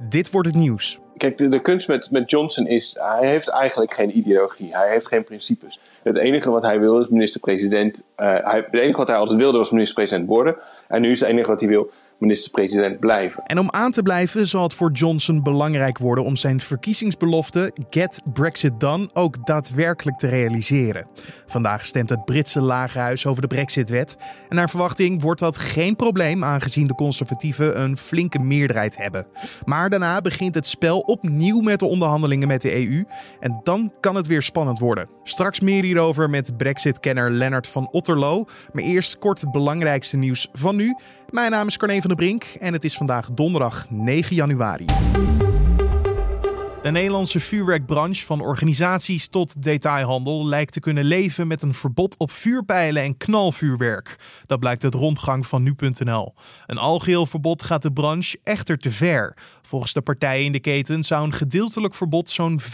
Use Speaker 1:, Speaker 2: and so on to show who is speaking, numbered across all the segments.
Speaker 1: Dit wordt het nieuws.
Speaker 2: Kijk, de, kunst met, met Johnson is, hij heeft eigenlijk geen ideologie. Hij heeft geen principes. Het enige wat hij wil is minister-president. Uh, het enige wat hij altijd wilde was minister-president worden. En nu is het enige wat hij wil minister-president blijven.
Speaker 1: En om aan te blijven zal het voor Johnson belangrijk worden om zijn verkiezingsbelofte Get Brexit Done ook daadwerkelijk te realiseren. Vandaag stemt het Britse lagerhuis over de Brexit-wet. En naar verwachting wordt dat geen probleem, aangezien de conservatieven een flinke meerderheid hebben. Maar daarna begint het spel opnieuw met de onderhandelingen met de EU. En dan kan het weer spannend worden. Straks meer hierover met Brexit-kenner Lennart van Otterlo. Maar eerst kort het belangrijkste nieuws van nu. Mijn naam is Carne van der Brink en het is vandaag donderdag 9 januari. De Nederlandse vuurwerkbranche, van organisaties tot detailhandel, lijkt te kunnen leven met een verbod op vuurpijlen en knalvuurwerk. Dat blijkt uit rondgang van nu.nl. Een algeheel verbod gaat de branche echter te ver. Volgens de partijen in de keten zou een gedeeltelijk verbod zo'n 15%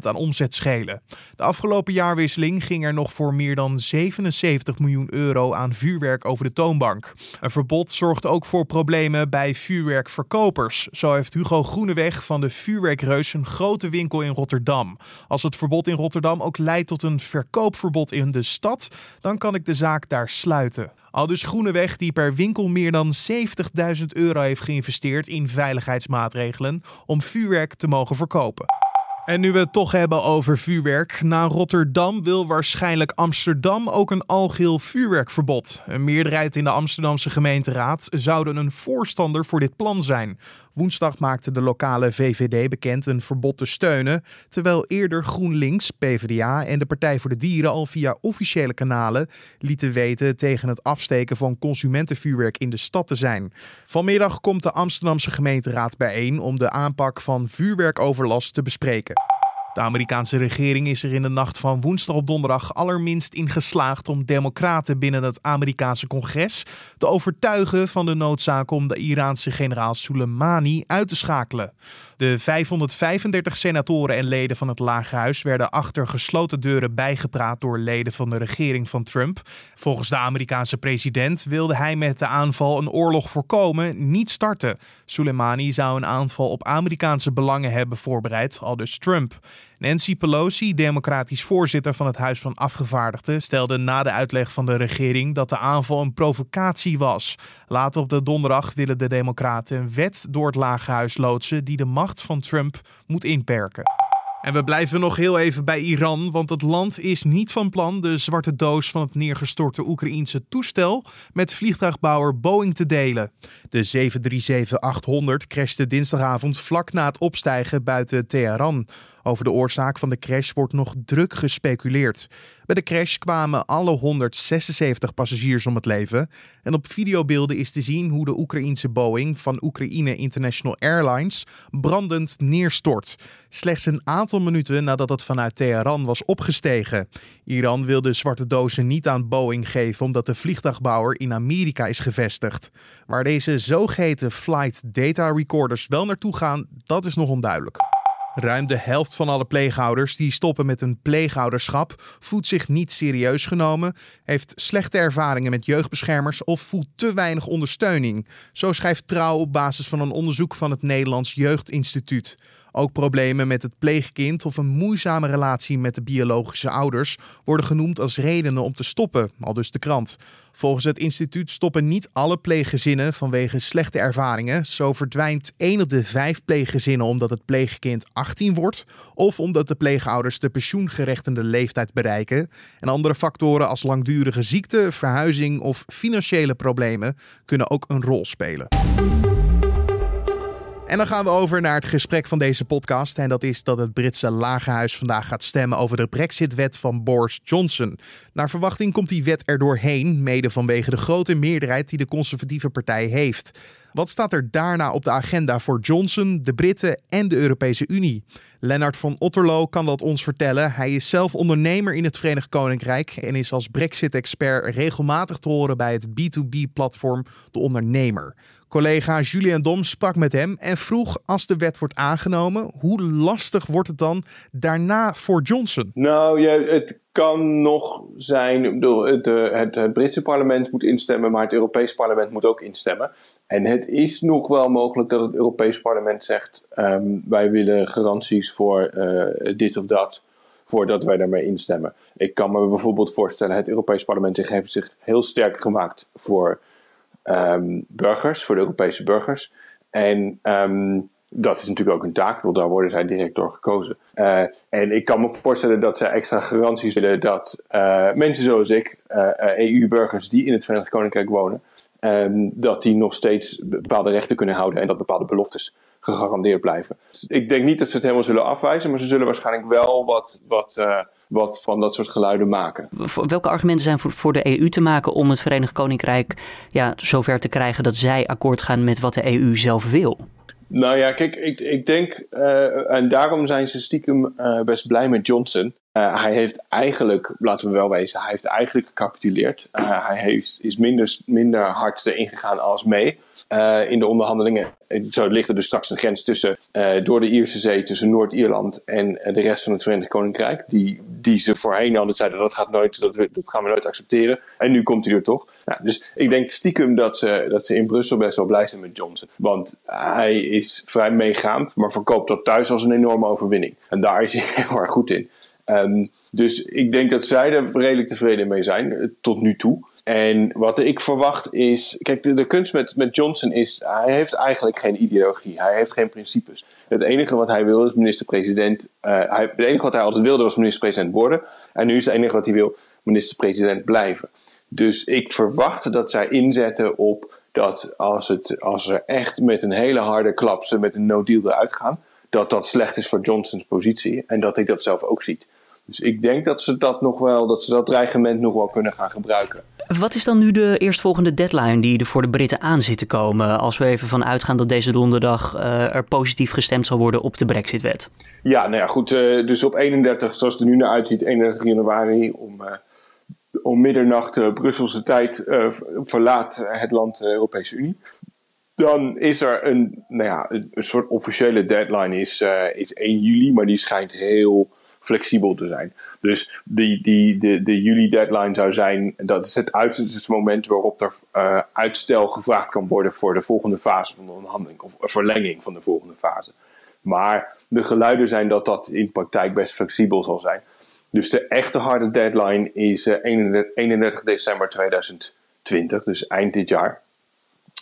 Speaker 1: aan omzet schelen. De afgelopen jaarwisseling ging er nog voor meer dan 77 miljoen euro aan vuurwerk over de toonbank. Een verbod zorgt ook voor problemen bij vuurwerkverkopers. Zo heeft Hugo Groeneweg van de Vuurwerkreus een grote winkel in Rotterdam. Als het verbod in Rotterdam ook leidt tot een verkoopverbod in de stad, dan kan ik de zaak daar sluiten. Al dus Groeneweg die per winkel meer dan 70.000 euro heeft geïnvesteerd in veiligheidsmaatregelen om vuurwerk te mogen verkopen. En nu we het toch hebben over vuurwerk, na Rotterdam wil waarschijnlijk Amsterdam ook een algeheel vuurwerkverbod. Een meerderheid in de Amsterdamse gemeenteraad zouden een voorstander voor dit plan zijn. Woensdag maakte de lokale VVD bekend een verbod te steunen, terwijl eerder GroenLinks, PvdA en de Partij voor de Dieren al via officiële kanalen lieten weten tegen het afsteken van consumentenvuurwerk in de stad te zijn. Vanmiddag komt de Amsterdamse gemeenteraad bijeen om de aanpak van vuurwerkoverlast te bespreken. De Amerikaanse regering is er in de nacht van woensdag op donderdag allerminst in geslaagd om democraten binnen het Amerikaanse congres te overtuigen van de noodzaak om de Iraanse generaal Soleimani uit te schakelen. De 535 senatoren en leden van het Lagerhuis werden achter gesloten deuren bijgepraat door leden van de regering van Trump. Volgens de Amerikaanse president wilde hij met de aanval een oorlog voorkomen, niet starten. Soleimani zou een aanval op Amerikaanse belangen hebben voorbereid, al dus Trump. Nancy Pelosi, democratisch voorzitter van het Huis van Afgevaardigden, stelde na de uitleg van de regering dat de aanval een provocatie was. Later op de donderdag willen de Democraten een wet door het Lagerhuis loodsen die de macht van Trump moet inperken. En we blijven nog heel even bij Iran, want het land is niet van plan de zwarte doos van het neergestorte Oekraïense toestel met vliegtuigbouwer Boeing te delen. De 737-800 crashte dinsdagavond vlak na het opstijgen buiten Teheran. Over de oorzaak van de crash wordt nog druk gespeculeerd. Bij de crash kwamen alle 176 passagiers om het leven. En op videobeelden is te zien hoe de Oekraïense Boeing van Oekraïne International Airlines brandend neerstort. Slechts een aantal minuten nadat het vanuit Teheran was opgestegen. Iran wil de zwarte dozen niet aan Boeing geven omdat de vliegtuigbouwer in Amerika is gevestigd. Waar deze zogeheten flight data recorders wel naartoe gaan, dat is nog onduidelijk. Ruim de helft van alle pleegouders die stoppen met een pleegouderschap voelt zich niet serieus genomen, heeft slechte ervaringen met jeugdbeschermers of voelt te weinig ondersteuning. Zo schrijft Trouw op basis van een onderzoek van het Nederlands Jeugdinstituut. Ook problemen met het pleegkind of een moeizame relatie met de biologische ouders worden genoemd als redenen om te stoppen, al dus de krant. Volgens het instituut stoppen niet alle pleeggezinnen vanwege slechte ervaringen. Zo verdwijnt 1 op de 5 pleeggezinnen omdat het pleegkind 18 wordt of omdat de pleegouders de pensioengerechtende leeftijd bereiken. En andere factoren als langdurige ziekte, verhuizing of financiële problemen kunnen ook een rol spelen. En dan gaan we over naar het gesprek van deze podcast. En dat is dat het Britse Lagerhuis vandaag gaat stemmen over de Brexit-wet van Boris Johnson. Naar verwachting komt die wet er doorheen, mede vanwege de grote meerderheid die de conservatieve partij heeft. Wat staat er daarna op de agenda voor Johnson, de Britten en de Europese Unie? Lennart van Otterlo kan dat ons vertellen. Hij is zelf ondernemer in het Verenigd Koninkrijk en is als Brexit-expert regelmatig te horen bij het B2B-platform De Ondernemer. Collega Julian Dom sprak met hem en vroeg als de wet wordt aangenomen, hoe lastig wordt het dan daarna voor Johnson?
Speaker 2: Nou, ja, het kan nog zijn, het, het, het Britse parlement moet instemmen, maar het Europees parlement moet ook instemmen. En het is nog wel mogelijk dat het Europees Parlement zegt: ehm, wij willen garanties voor eh, dit of dat, voordat wij daarmee instemmen. Ik kan me bijvoorbeeld voorstellen: het Europees Parlement heeft zich heel sterk gemaakt voor um, burgers, voor de Europese burgers. En um, dat is natuurlijk ook een taak, want daar worden zij direct door gekozen. Uh, en ik kan me voorstellen dat zij extra garanties willen dat uh, mensen zoals ik, eh, EU-burgers die in het Verenigd Koninkrijk wonen, um, dat die nog steeds bepaalde rechten kunnen houden en dat bepaalde beloftes gegarandeerd blijven. Ik denk niet dat ze het helemaal zullen afwijzen, maar ze zullen waarschijnlijk wel wat, wat, wat van dat soort geluiden maken.
Speaker 3: Welke argumenten zijn voor, voor de EU te maken om het Verenigd Koninkrijk ja, zover te krijgen dat zij akkoord gaan met wat de EU zelf wil?
Speaker 2: Nou ja, kijk, ik, ik denk, uh, en daarom zijn ze stiekem uh, best blij met Johnson. Uh, hij heeft eigenlijk, laten we wel wezen, hij heeft eigenlijk gecapituleerd. hij heeft, is minder, minder hard erin gegaan als mee in de onderhandelingen. Zo ligt er dus straks een grens tussen, door de Ierse Zee, tussen Noord-Ierland en de rest van het Verenigd Koninkrijk. Die, die ze voorheen hadden zeiden, dat, gaat nooit, dat, dat gaan we nooit accepteren. En nu komt hij er toch. Nou, dus ik denk stiekem dat ze, dat ze in Brussel best wel blij zijn met Johnson. Want hij is vrij meegaand, maar verkoopt dat thuis als een enorme overwinning. En daar is hij heel erg goed in. Um, dus ik denk dat zij er redelijk tevreden mee zijn, eh, tot nu toe. En wat ik verwacht is. Kijk, de, kunst met, met Johnson is. Hij heeft eigenlijk geen ideologie. Hij heeft geen principes. Het enige wat hij wil is minister-president. Uh, het enige wat hij altijd wilde was minister-president worden. En nu is het enige wat hij wil minister-president blijven. Dus ik verwacht dat zij inzetten op dat als, het, als er echt met een hele harde klap ze met een no-deal eruit gaan, dat dat slecht is voor Johnsons positie en dat hij dat zelf ook ziet. Dus ik denk dat ze dat nog wel, dat ze dat dreigement nog wel kunnen gaan gebruiken.
Speaker 3: Wat is dan nu de eerstvolgende deadline die er voor de Britten aan zit te komen? Als we even van uitgaan dat deze donderdag uh, er positief gestemd zal worden op de Brexit-wet.
Speaker 2: Ja, nou ja, goed. Uh, dus op 31, zoals het er nu naar uitziet, 31 januari om. Uh, om middernacht Brusselse tijd verlaat het land de Europese Unie. Dan is er een, nou ja, een, soort officiële deadline, is, is 1 juli, maar die schijnt heel flexibel te zijn. Dus die, die, de, de juli-deadline zou zijn, dat is het uiterste moment waarop er uh, uitstel gevraagd kan worden voor de volgende fase van de onderhandeling, of verlenging van de volgende fase. Maar de geluiden zijn dat dat in praktijk best flexibel zal zijn. Dus de echte harde deadline is uh, 31, 31 december 2020, dus eind dit jaar.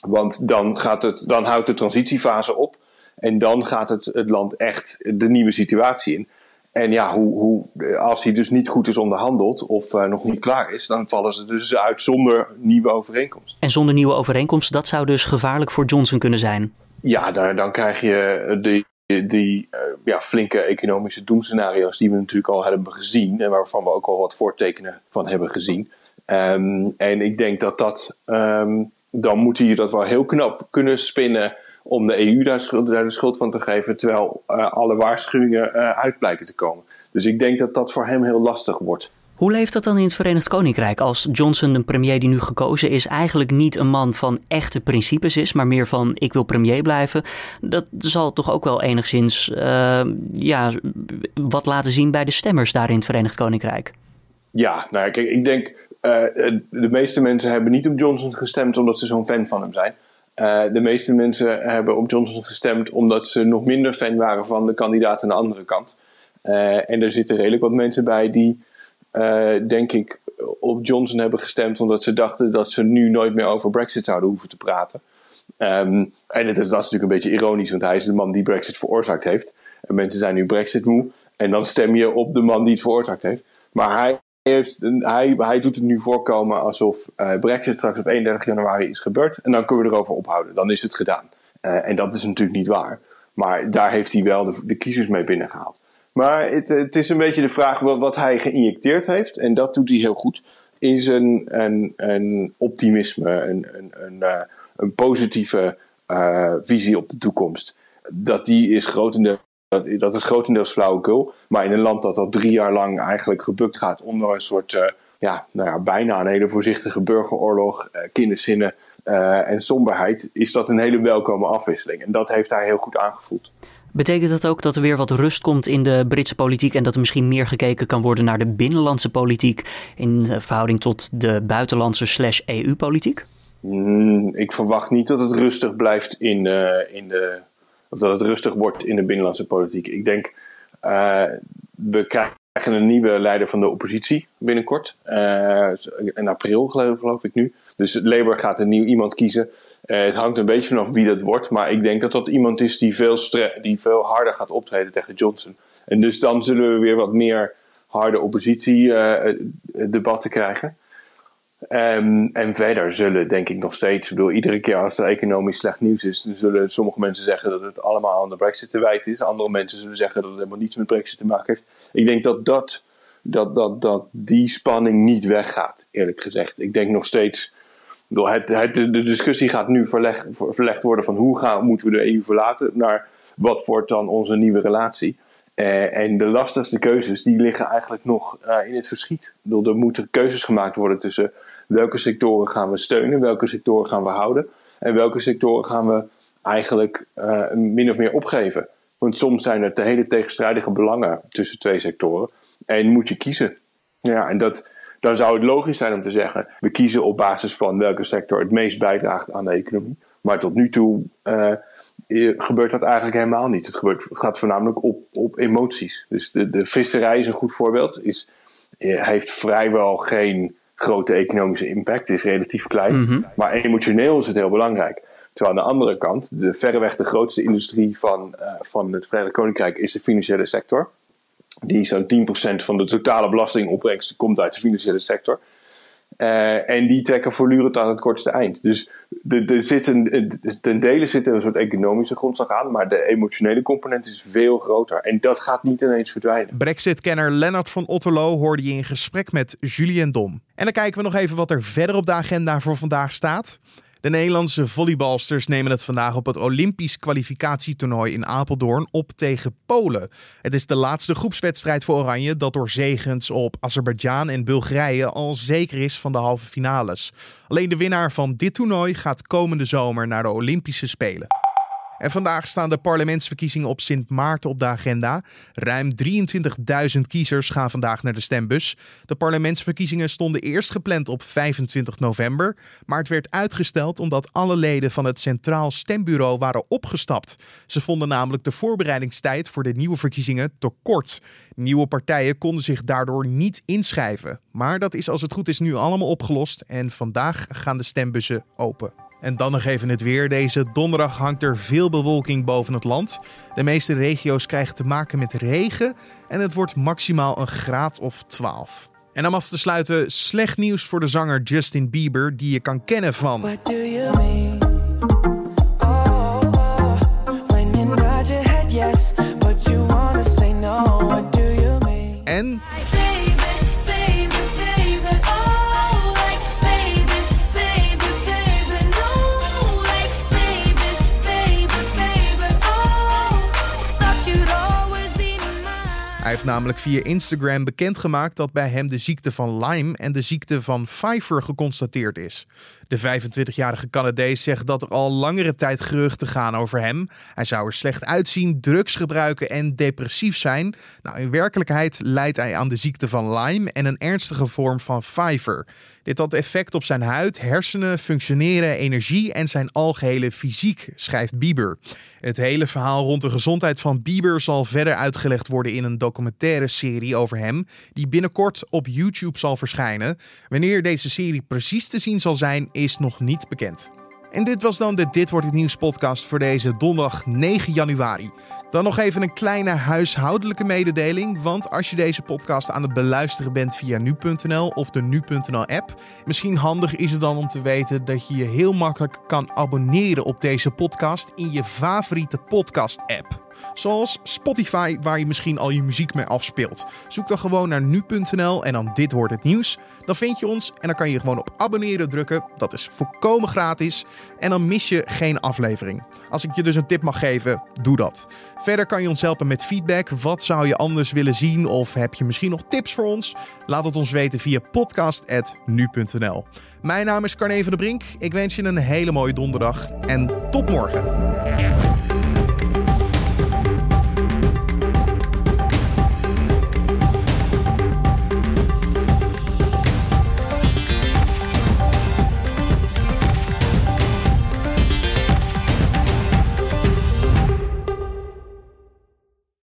Speaker 2: Want dan, gaat het, dan houdt de transitiefase op. En dan gaat het, het land echt de nieuwe situatie in. En ja, hoe, hoe, als hij dus niet goed is onderhandeld of uh, nog niet klaar is, dan vallen ze dus uit zonder nieuwe overeenkomst.
Speaker 3: En zonder nieuwe overeenkomst, dat zou dus gevaarlijk voor Johnson kunnen zijn?
Speaker 2: Ja, dan, dan krijg je die, die uh, ja, flinke economische doemscenario's die we natuurlijk al hebben gezien en waarvan we ook al wat voortekenen van hebben gezien. Um, en ik denk dat dat, um, dan moet hij dat wel heel knap kunnen spinnen om de EU daar, schuld, daar de schuld van te geven, terwijl uh, alle waarschuwingen uh, uit blijken te komen. Dus ik denk dat dat voor hem heel lastig wordt.
Speaker 3: Hoe leeft dat dan in het Verenigd Koninkrijk als Johnson, de premier die nu gekozen is, eigenlijk niet een man van echte principes is, maar meer van ik wil premier blijven? Dat zal toch ook wel enigszins uh, ja, wat laten zien bij de stemmers daar in het Verenigd Koninkrijk?
Speaker 2: Ja, nou ja, kijk, ik denk uh, de meeste mensen hebben niet op Johnson gestemd omdat ze zo'n fan van hem zijn. Uh, de meeste mensen hebben op Johnson gestemd omdat ze nog minder fan waren van de kandidaat aan de andere kant. Uh, en er zitten redelijk wat mensen bij die, uh, denk ik, op Johnson hebben gestemd omdat ze dachten dat ze nu nooit meer over Brexit zouden hoeven te praten. Um, en is, dat is natuurlijk een beetje ironisch, want hij is de man die Brexit veroorzaakt heeft. En mensen zijn nu Brexit moe. En dan stem je op de man die het veroorzaakt heeft. Maar hij hij, hij doet het nu voorkomen alsof uh, Brexit straks op 31 januari is gebeurd. En dan kunnen we erover ophouden. Dan is het gedaan. Uh, en dat is natuurlijk niet waar. Maar daar heeft hij wel de, kiezers mee binnengehaald. Maar het, het, is een beetje de vraag wat, hij geïnjecteerd heeft. En dat doet hij heel goed. Is een, een, een optimisme, een, een, een, uh, een positieve visie op de toekomst. Dat die is grotendeels dat, dat is grotendeels flauwekul. Maar in een land dat al drie jaar lang eigenlijk gebukt gaat onder een soort, uh, ja, nou ja, bijna een hele voorzichtige burgeroorlog, uh, kinderzinnen uh, en somberheid, is dat een hele welkome afwisseling. En dat heeft hij heel goed aangevoeld.
Speaker 3: Betekent dat ook dat er weer wat rust komt in de Britse politiek en dat er misschien meer gekeken kan worden naar de binnenlandse politiek in verhouding tot de buitenlandse slash EU-politiek?
Speaker 2: Mm, ik verwacht niet dat het rustig blijft in, in de. Dat het rustig wordt in de binnenlandse politiek. Ik denk. Uh, we krijgen een nieuwe leider van de oppositie binnenkort. Uh, in april, geloof, geloof, ik nu. Dus Labour gaat een nieuw iemand kiezen. het hangt een beetje vanaf wie dat wordt. Maar ik denk dat dat iemand is die veel, die veel harder gaat optreden tegen Johnson. En dus dan zullen we weer wat meer harde oppositiedebatten krijgen. Um, en verder zullen, denk ik nog steeds, ik iedere keer als er economisch slecht nieuws is, zullen sommige mensen zeggen dat het allemaal aan de Brexit te wijten is. Andere mensen zullen zeggen dat het helemaal niets met Brexit te maken heeft. Ik denk dat, dat, dat, dat, dat die spanning niet weggaat, eerlijk gezegd. Ik denk nog steeds, bedoel, het, het, de discussie gaat nu verleg, verlegd worden van hoe gaan, moeten we de EU verlaten naar wat wordt dan onze nieuwe relatie. Uh, en de lastigste keuzes die liggen eigenlijk nog uh, in het verschiet. Er moeten keuzes gemaakt worden tussen welke sectoren gaan we steunen, welke sectoren gaan we houden en welke sectoren gaan we eigenlijk uh, min of meer opgeven. Want soms zijn er te hele tegenstrijdige belangen tussen twee sectoren en moet je kiezen. Ja, en dat, dan zou het logisch zijn om te zeggen: we kiezen op basis van welke sector het meest bijdraagt aan de economie. Maar tot nu toe gebeurt dat eigenlijk helemaal niet. Het, gebeurt, het gaat voornamelijk op, op emoties. Dus de, de visserij is een goed voorbeeld. Is, heeft vrijwel geen grote economische impact, is relatief klein. Mhm. Maar emotioneel is het heel belangrijk. Terwijl aan de andere kant, de verreweg de grootste industrie van, uh, van het Verenigd Koninkrijk is de financiële sector. Die zo'n 10% van de totale belastingopbrengst komt uit de financiële sector. Uh, en die trekken voortdurend aan het kortste eind. Dus er zit ten dele zit er een soort economische grondslag aan, maar de emotionele component is veel groter. En dat gaat niet ineens verdwijnen.
Speaker 1: Brexit-kenner Lennart van Otterlo hoorde je in gesprek met Julien Dom. En dan kijken we nog even wat er verder op de agenda voor vandaag staat. De Nederlandse volleybalsters nemen het vandaag op het Olympisch kwalificatietoernooi in Apeldoorn op tegen Polen. Het is de laatste groepswedstrijd voor Oranje dat door zegens op Azerbeidzjan en Bulgarije al zeker is van de halve finales. Alleen de winnaar van dit toernooi gaat komende zomer naar de Olympische Spelen. En vandaag staan de parlementsverkiezingen op Sint Maarten op de agenda. Ruim 23.000 kiezers gaan vandaag naar de stembus. De parlementsverkiezingen stonden eerst gepland op 25 november, maar het werd uitgesteld omdat alle leden van het Centraal Stembureau waren opgestapt. Ze vonden namelijk de voorbereidingstijd voor de nieuwe verkiezingen te kort. Nieuwe partijen konden zich daardoor niet inschrijven. Maar dat is als het goed is nu allemaal opgelost en vandaag gaan de stembussen open. En dan nog even het weer. Deze donderdag hangt er veel bewolking boven het land. De meeste regio's krijgen te maken met regen en het wordt maximaal een graad of 12. En om af te sluiten, slecht nieuws voor de zanger Justin Bieber, die je kan kennen van. Hij heeft namelijk via Instagram bekendgemaakt dat bij hem de ziekte van Lyme en de ziekte van Pfeiffer geconstateerd is. De 25-jarige Canadees zegt dat er al langere tijd geruchten gaan over hem. Hij zou er slecht uitzien, drugs gebruiken en depressief zijn. Nou, in werkelijkheid leidt hij aan de ziekte van Lyme en een ernstige vorm van Pfeiffer. Dit had effect op zijn huid, hersenen, functioneren, energie en zijn algehele fysiek, schrijft Bieber. Het hele verhaal rond de gezondheid van Bieber zal verder uitgelegd worden in een documentaire serie over hem, die binnenkort op YouTube zal verschijnen. Wanneer deze serie precies te zien zal zijn, is nog niet bekend. En dit was dan de Dit wordt het nieuws podcast voor deze donderdag 9 januari. Dan nog even een kleine huishoudelijke mededeling. Want als je deze podcast aan het beluisteren bent via nu.nl of de nu.nl app, misschien handig is het dan om te weten dat je je heel makkelijk kan abonneren op deze podcast in je favoriete podcast app. Zoals Spotify, waar je misschien al je muziek mee afspeelt. Zoek dan gewoon naar nu.nl en dan dit wordt het nieuws. Dan vind je ons en dan kan je gewoon op abonneren drukken. Dat is volkomen gratis. En dan mis je geen aflevering. Als ik je dus een tip mag geven, doe dat. Verder kan je ons helpen met feedback. Wat zou je anders willen zien? Of heb je misschien nog tips voor ons? Laat het ons weten via podcast.nu.nl. Mijn naam is Carne van der Brink. Ik wens je een hele mooie donderdag en tot morgen.